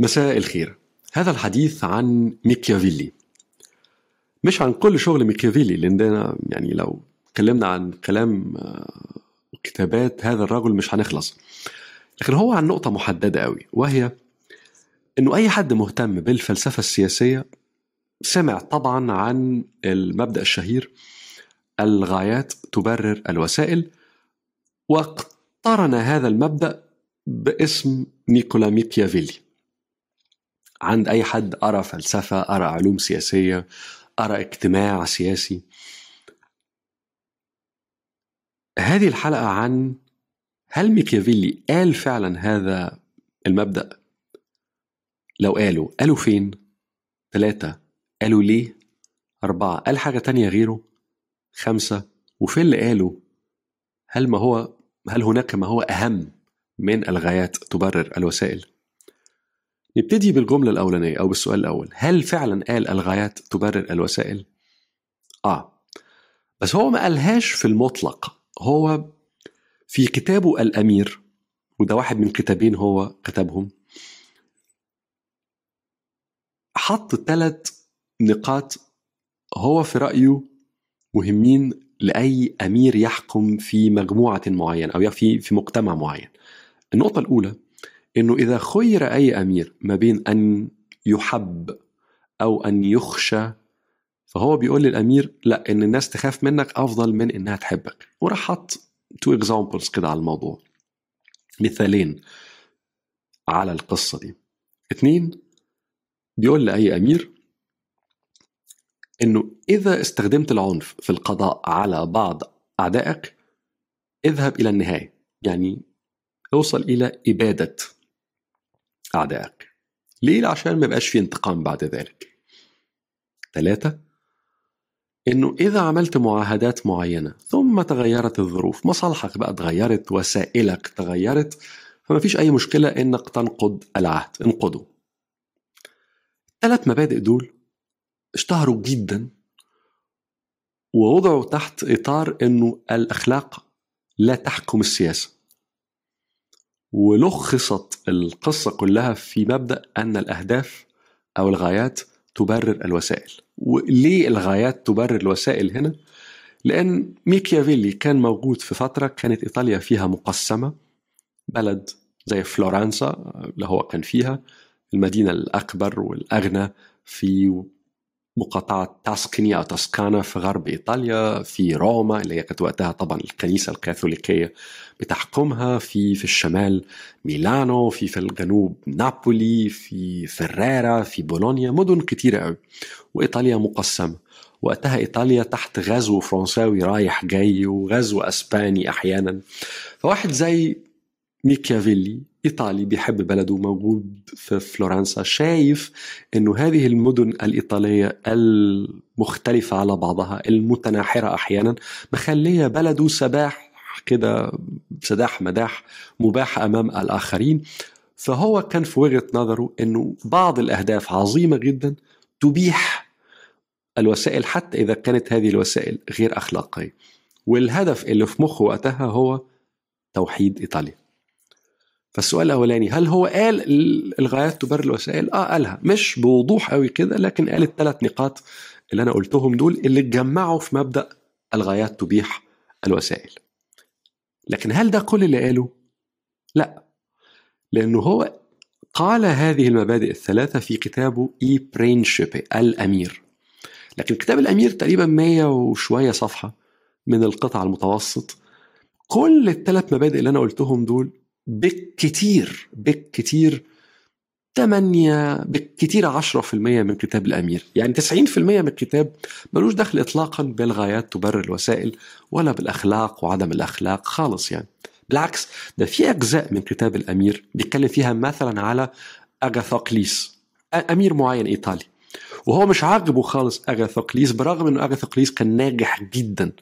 مساء الخير. هذا الحديث عن ميكيافيلي. مش عن كل شغل ميكيافيلي لأننا يعني لو تكلمنا عن كلام كتابات هذا الرجل مش هنخلص. لكن هو عن نقطة محددة قوي وهي إنه أي حد مهتم بالفلسفة السياسية سمع طبعا عن المبدأ الشهير الغايات تبرر الوسائل واقترن هذا المبدأ باسم نيكولا ميكيافيلي. عند أي حد قرا فلسفة قرا علوم سياسية قرا اجتماع سياسي. هذه الحلقة عن هل ميكيافيلي قال فعلا هذا المبدأ؟ لو قاله قاله فين؟ ثلاثة قاله ليه؟ أربعة. قال حاجة تانية غيره؟ خمسة. وفي اللي قالوا هل ما هو هل هناك ما هو أهم من الغايات؟ تبرر الوسائل. نبتدي بالجملة الأولانية أو بالسؤال الأول هل فعلا قال الغايات تبرر الوسائل؟ آه بس هو ما قالهاش في المطلق هو في كتابه الأمير وده واحد من كتابين هو كتبهم حط ثلاث نقاط هو في رأيه مهمين لأي أمير يحكم في مجموعة معينة أو في في مجتمع معين. النقطة الأولى إنه إذا خير أي أمير ما بين أن يحب أو أن يخشى فهو بيقول للأمير لا إن الناس تخاف منك أفضل من إنها تحبك. وراح حط two examples كده على الموضوع. مثالين على القصة دي. اتنين بيقول لأي أمير إنه إذا استخدمت العنف في القضاء على بعض أعدائك اذهب إلى النهاية. يعني اوصل إلى إبادة. أعدائك ليه؟ عشان ما يبقاش في انتقام بعد ذلك. ثلاثة إنه إذا عملت معاهدات معينة ثم تغيرت الظروف مصالحك بقى تغيرت وسائلك تغيرت فما فيش أي مشكلة إنك تنقض العهد انقضه. الثلاث مبادئ دول اشتهروا جدا ووضعوا تحت إطار إنه الأخلاق لا تحكم السياسة. ولخصت القصة كلها في مبدأ أن الأهداف أو الغايات تبرر الوسائل وليه الغايات تبرر الوسائل هنا؟ لأن ميكيافيلي كان موجود في فترة كانت إيطاليا فيها مقسمة بلد زي فلورنسا اللي هو كان فيها المدينة الأكبر والأغنى في مقاطعة تاسكنيا أو تاسكانا في غرب إيطاليا في روما اللي هي كانت وقتها طبعا الكنيسة الكاثوليكية بتحكمها في في الشمال ميلانو في في الجنوب نابولي في فرارا في بولونيا مدن كتيرة قوي وإيطاليا مقسمة. وقتها إيطاليا تحت غزو فرنساوي رايح جاي وغزو أسباني أحيانا. فواحد زي ميكيافيلي إيطالي بيحب بلده موجود في فلورنسا شايف أنه هذه المدن الإيطالية المختلفة على بعضها المتناحرة أحيانا مخلية بلده سباح كده سداح مداح مباح أمام الآخرين. فهو كان في وجهة نظره أنه بعض الأهداف عظيمة جدا تبيح الوسائل حتى إذا كانت هذه الوسائل غير أخلاقية. والهدف اللي في مخه وقتها هو توحيد إيطاليا. فالسؤال الأولاني هل هو قال الغايات تبرر الوسائل؟ آه قالها مش بوضوح قوي كده لكن قال الثلاث نقاط اللي أنا قلتهم دول اللي اتجمعوا في مبدأ الغايات تبيح الوسائل. لكن هل ده كل اللي قاله؟ لا لأنه هو قال هذه المبادئ الثلاثة في كتابه اي برينشيبي الأمير. لكن كتاب الأمير تقريبا 100 وشوية صفحة من القطع المتوسط كل الثلاث مبادئ اللي أنا قلتهم دول بالكتير بالكتير 8 بالكتير 10% من كتاب الأمير. يعني 90% من الكتاب ملوش دخل إطلاقا بالغايات تبرر الوسائل ولا بالأخلاق وعدم الأخلاق خالص يعني. بالعكس ده في أجزاء من كتاب الأمير بيتكلم فيها مثلا على أغاثوكليس أمير معين إيطالي. وهو مش عاجبه خالص أغاثوكليس برغم أنه أغاثوكليس كان ناجح جدا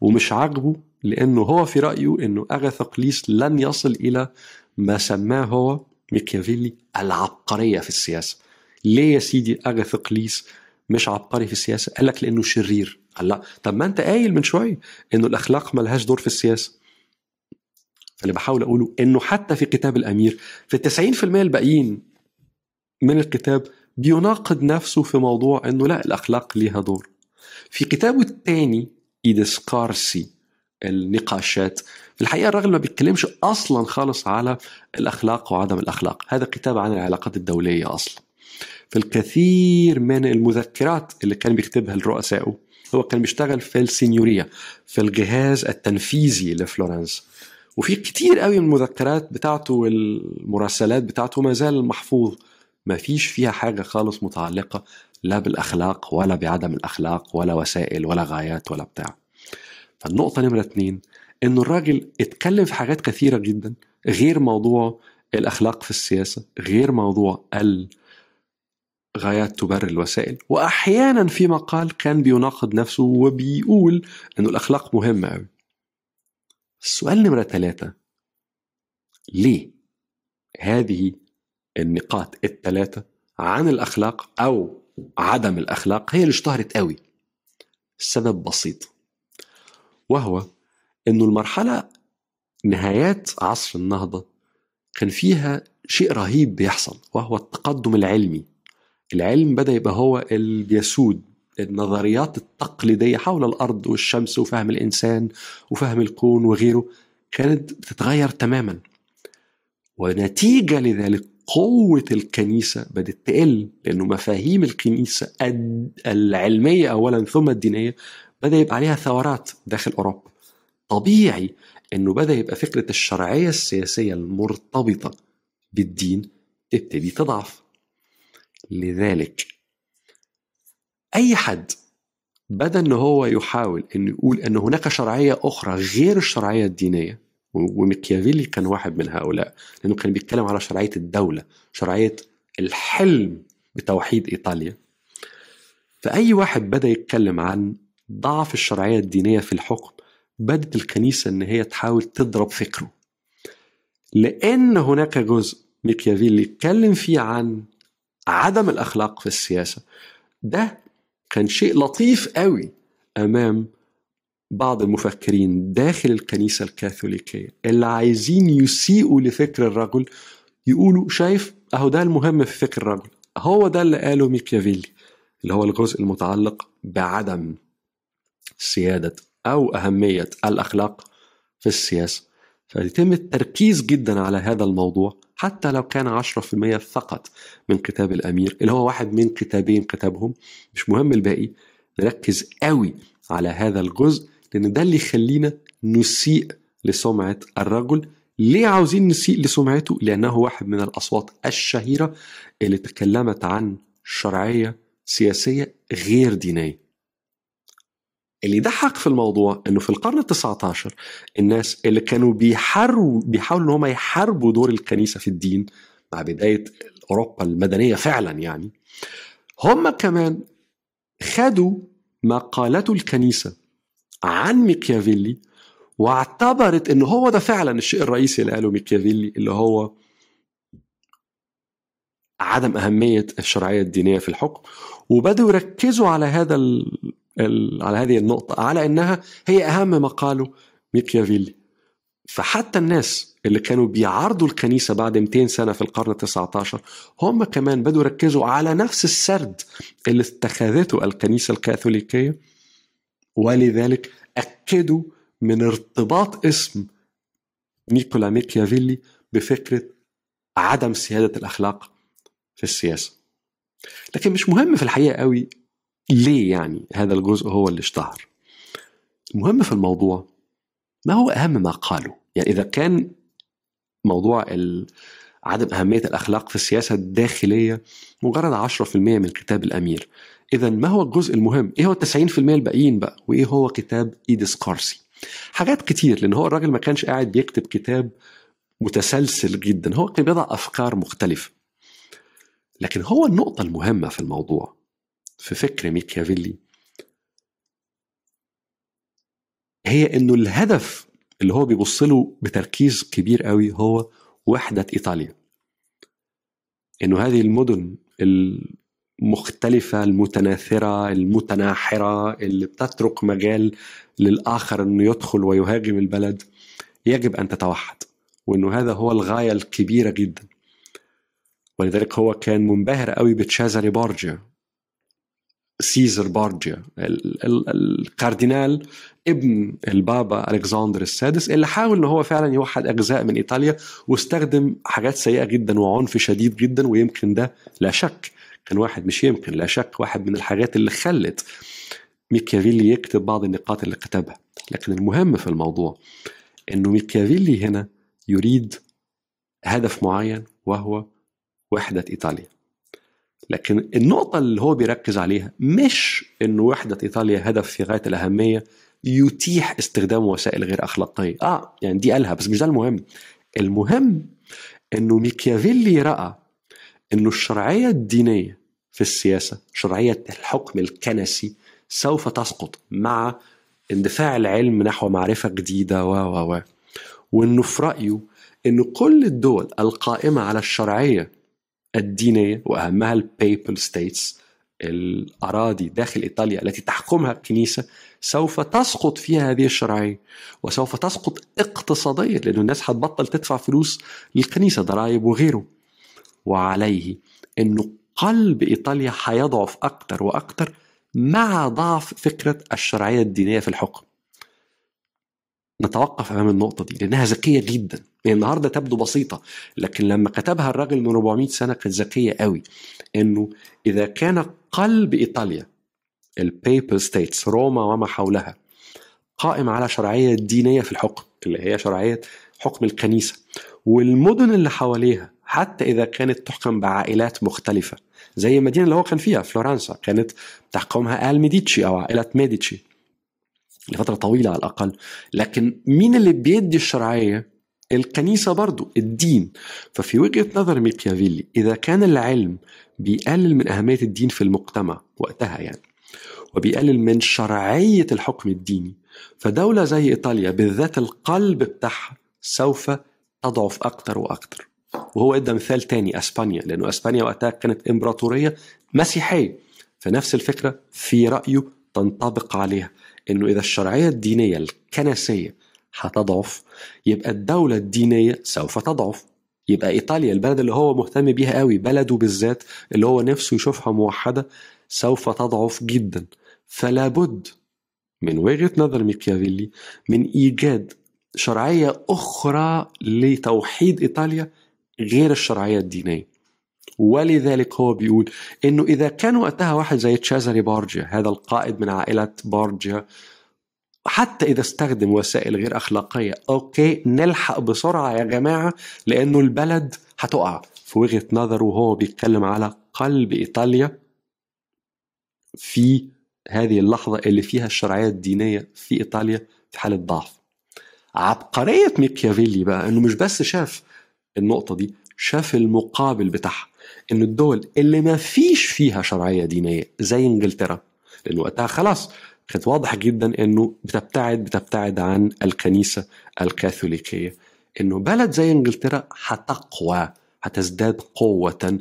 ومش عاجبه لأنه هو في رأيه أنه أغاثوكليس لن يصل إلى ما سماه هو ميكيافيلي العبقرية في السياسة. ليه يا سيدي أغاثوكليس مش عبقري في السياسة؟ قال لك لأنه شرير. قال لا. طب ما أنت قايل من شوية أنه الأخلاق ملهاش دور في السياسة. فاللي بحاول أقوله أنه حتى في كتاب الأمير في التسعين في المية الباقيين من الكتاب بيناقض نفسه في موضوع إنه لا الأخلاق ليها دور. في كتابه الثاني ايدسكارسي النقاشات. في الحقيقة الراجل ما بيتكلمش أصلا خالص على الأخلاق وعدم الأخلاق. هذا كتاب عن العلاقات الدولية أصلا. في الكثير من المذكرات اللي كان بيكتبها لرؤسائه هو كان بيشتغل في السينيوريا في الجهاز التنفيذي لفلورنس. وفي كتير قوي من المذكرات بتاعته والمراسلات بتاعته ما زال محفوظ. ما فيش فيها حاجة خالص متعلقة لا بالأخلاق ولا بعدم الأخلاق ولا وسائل ولا غايات ولا بتاع. فالنقطة نمرة اتنين إنه الراجل اتكلم في حاجات كثيرة جدا غير موضوع الأخلاق في السياسة غير موضوع الغايات تبرر الوسائل. وأحيانا في مقال كان بيناقض نفسه وبيقول إنه الأخلاق مهمة أوي. السؤال نمرة ثلاثة ليه هذه النقاط الثلاثة عن الأخلاق أو عدم الأخلاق هي اللي اشتهرت قوي السبب بسيط. وهو أنه المرحلة نهايات عصر النهضة كان فيها شيء رهيب بيحصل وهو التقدم العلمي. العلم بدأ يبقى هو اللي بيسود النظريات التقليدية حول الأرض والشمس وفهم الإنسان وفهم الكون وغيره كانت بتتغير تماما. ونتيجة لذلك قوة الكنيسة بدأت تقل لأنه مفاهيم الكنيسة العلمية أولا ثم الدينية بدأ يبقى عليها ثورات داخل أوروبا. طبيعي أنه بدأ يبقى فكرة الشرعية السياسية المرتبطة بالدين تبتدي تضعف. لذلك أي حد بدا أنه هو يحاول أنه يقول أن هناك شرعية أخرى غير الشرعية الدينية وميكيافيلي كان واحد من هؤلاء لأنه كان بيتكلم على شرعية الدولة شرعية الحلم بتوحيد إيطاليا. فأي واحد بدأ يتكلم عن ضعف الشرعية الدينية في الحكم بدت الكنيسة أن هي تحاول تضرب فكره. لأن هناك جزء ميكيافيلي يتكلم فيه عن عدم الأخلاق في السياسة. ده كان شيء لطيف قوي أمام بعض المفكرين داخل الكنيسة الكاثوليكية اللي عايزين يسيئوا لفكر الرجل يقولوا شايف أهو ده المهم في فكر الرجل هو ده اللي قاله ميكيافيلي اللي هو الجزء المتعلق بعدم سيادة أو أهمية الأخلاق في السياسة فيتم التركيز جدا على هذا الموضوع حتى لو كان 10% فقط من كتاب الأمير اللي هو واحد من كتابين كتبهم. مش مهم الباقي نركز قوي على هذا الجزء لأن ده اللي يخلينا نسيء لسمعة الرجل. ليه عاوزين نسيء لسمعته؟ لأنه واحد من الأصوات الشهيرة اللي تكلمت عن شرعية سياسية غير دينية. اللي يضحك في الموضوع إنه في القرن ال19 الناس اللي كانوا بيحاربوا بيحاولوا إن هم يحاربوا دور الكنيسة في الدين مع بداية أوروبا المدنية فعلا يعني هم كمان خدوا ما قالته الكنيسة عن ميكيافيلي واعتبرت إنه هو ده فعلا الشيء الرئيسي اللي قاله ميكيافيلي اللي هو عدم أهمية الشرعية الدينية في الحكم وبدأوا يركزوا على هذا على هذه النقطة على أنها هي أهم ما قاله ميكيافيلي. فحتى الناس اللي كانوا بيعارضوا الكنيسة بعد 200 سنة في القرن ال19 هم كمان بدوا يركزوا على نفس السرد اللي اتخذته الكنيسة الكاثوليكية ولذلك أكدوا من ارتباط اسم نيكولا ميكيافيلي بفكرة عدم سيادة الأخلاق في السياسة. لكن مش مهم في الحقيقة قوي ليه يعني هذا الجزء هو اللي اشتهر المهم في الموضوع ما هو أهم ما قاله يعني إذا كان موضوع عدم أهمية الأخلاق في السياسة الداخلية مجرد 10% من كتاب الأمير إذا ما هو الجزء المهم؟ إيه هو ال 90% الباقيين بقى؟ وإيه هو كتاب إيديس كارسي؟ حاجات كتير لأن هو الراجل ما كانش قاعد بيكتب كتاب متسلسل جدا هو كان بيضع أفكار مختلفة لكن هو النقطة المهمة في الموضوع في فكر ميكيافيلي. هي إنه الهدف اللي هو بيبص له بتركيز كبير قوي هو وحدة إيطاليا. إنه هذه المدن المختلفة المتناثرة المتناحرة اللي بتترك مجال للآخر أنه يدخل ويهاجم البلد يجب أن تتوحد. وأنه هذا هو الغاية الكبيرة جدا. ولذلك هو كان منبهر قوي بتشيزاري بورجيا سيزر بورجيا. الكاردينال ابن البابا ألكسندر السادس اللي حاول إن هو فعلا يوحد أجزاء من إيطاليا واستخدم حاجات سيئة جدا وعنف شديد جدا ويمكن ده لا شك. كان واحد مش يمكن لا شك. واحد من الحاجات اللي خلت ميكيافيلي يكتب بعض النقاط اللي كتبها. لكن المهم في الموضوع إنه ميكيافيلي هنا يريد هدف معين وهو وحدة إيطاليا. لكن النقطة اللي هو بيركز عليها مش إنه وحدة إيطاليا هدف في غاية الأهمية يتيح استخدام وسائل غير أخلاقية. آه يعني دي قالها بس مش ده المهم. المهم إنه ميكيافيلي رأى إنه الشرعية الدينية في السياسة شرعية الحكم الكنسي سوف تسقط مع اندفاع العلم نحو معرفة جديدة و و و. وإنه في رأيه إنه كل الدول القائمة على الشرعية الدينية وأهمها ال Papal States الأراضي داخل إيطاليا التي تحكمها الكنيسة سوف تسقط فيها هذه الشرعية وسوف تسقط اقتصاديا لأن الناس هتبطل تدفع فلوس للكنيسة ضرائب وغيره. وعليه أنه قلب إيطاليا هيضعف أكثر وأكثر مع ضعف فكرة الشرعية الدينية في الحكم. نتوقف أمام النقطة دي لأنها ذكية جدا. يعني النهارده تبدو بسيطة لكن لما كتبها الراجل من 400 سنة كانت ذكية قوي إنه إذا كان قلب إيطاليا ال Papal States روما وما حولها قائم على شرعية دينية في الحكم اللي هي شرعية حكم الكنيسة والمدن اللي حواليها حتى إذا كانت تحكم بعائلات مختلفة زي المدينة اللي هو كان فيها فلورنسا كانت تحكمها آل ميديتشي أو عائلة ميديتشي. لفترة طويلة على الأقل. لكن مين اللي بيدي الشرعية؟ الكنيسة برضو الدين. ففي وجهة نظر ميكيافيلي إذا كان العلم بيقلل من أهمية الدين في المجتمع وقتها يعني وبيقلل من شرعية الحكم الديني فدولة زي إيطاليا بالذات القلب بتاعها سوف تضعف أكتر وأكتر. وهو إدى مثال تاني أسبانيا لأنه أسبانيا وقتها كانت إمبراطورية مسيحية. فنفس الفكرة في رأيه تنطبق عليها. إنه إذا الشرعية الدينية الكنسية هتضعف يبقى الدولة الدينية سوف تضعف. يبقى إيطاليا البلد اللي هو مهتم بيها قوي بلده بالذات اللي هو نفسه يشوفها موحدة سوف تضعف جدا. فلا بد من وجهة نظر ميكيافيلي من إيجاد شرعية أخرى لتوحيد إيطاليا غير الشرعية الدينية. ولذلك هو بيقول إنه إذا كان وقتها واحد زي تشيزاري بورجيا هذا القائد من عائلة بورجيا حتى إذا استخدم وسائل غير أخلاقية okay نلحق بسرعة يا جماعة لأنه البلد هتقع. في وجهة نظره وهو بيتكلم على قلب إيطاليا في هذه اللحظة اللي فيها الشرعية الدينية في إيطاليا في حالة ضعف. عبقرية ميكيافيلي بقى إنه مش بس شاف النقطة دي شاف المقابل بتاعها. إنه الدول اللي ما فيش فيها شرعية دينية زي إنجلترا لأنه وقتها خلاص كانت واضح جدا إنه بتبتعد بتبتعد عن الكنيسة الكاثوليكية. إنه بلد زي إنجلترا هتقوى هتزداد قوة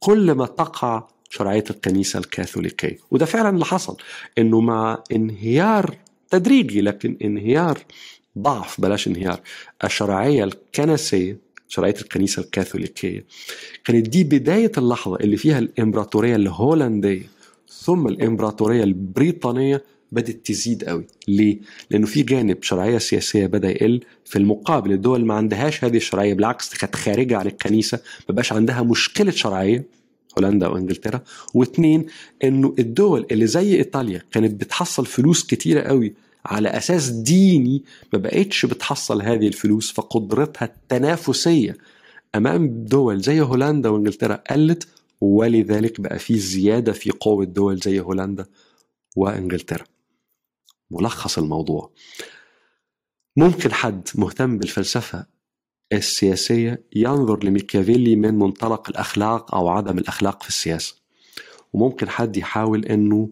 كل ما تقع شرعية الكنيسة الكاثوليكية. وده فعلا اللي حصل إنه مع انهيار تدريجي لكن انهيار ضعف بلاش انهيار الشرعية الكنسية شرعية الكنيسة الكاثوليكية. كانت دي بداية اللحظة اللي فيها الإمبراطورية الهولندية ثم الإمبراطورية البريطانية بدت تزيد قوي. ليه؟ لأنه في جانب شرعية سياسية بدأ يقل في المقابل. الدول ما عندهاش هذه الشرعية بالعكس كانت خارجة عن الكنيسة ما بقاش عندها مشكلة شرعية هولندا وانجلترا واثنين إنه الدول اللي زي إيطاليا كانت بتحصل فلوس كتيرة قوي على أساس ديني ما بقتش بتحصل هذه الفلوس فقدرتها التنافسية أمام دول زي هولندا وإنجلترا قلت ولذلك بقى في زيادة في قوة دول زي هولندا وإنجلترا. ملخص الموضوع. ممكن حد مهتم بالفلسفة السياسية ينظر لميكافيلي من منطلق الأخلاق أو عدم الأخلاق في السياسة وممكن حد يحاول إنه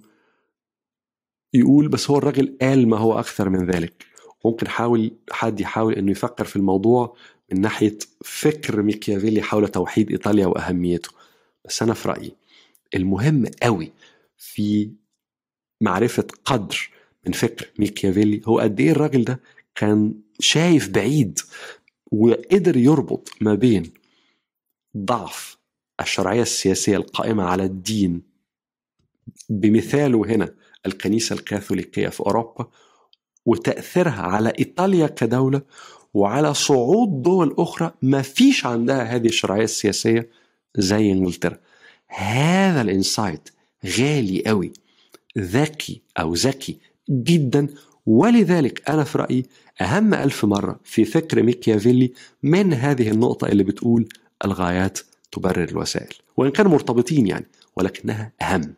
يقول بس هو الراجل قال ما هو أكثر من ذلك. ممكن حاول حد يحاول إنه يفكر في الموضوع من ناحية فكر ميكيافيلي حول توحيد إيطاليا وأهميته. بس أنا في رأيي المهم قوي في معرفة قدر من فكر ميكيافيلي هو قد إيه الراجل ده كان شايف بعيد وقدر يربط ما بين ضعف الشرعية السياسية القائمة على الدين. بمثاله هنا الكنيسة الكاثوليكية في أوروبا وتأثيرها على إيطاليا كدولة وعلى صعود دول أخرى ما فيش عندها هذه الشرعية السياسية زي إنجلترا. هذا ال insight غالي قوي ذكي أو ذكي جدا. ولذلك أنا في رأيي أهم ألف مرة في فكر ميكيافيلي من هذه النقطة اللي بتقول الغايات تبرر الوسائل وإن كانوا مرتبطين يعني ولكنها أهم.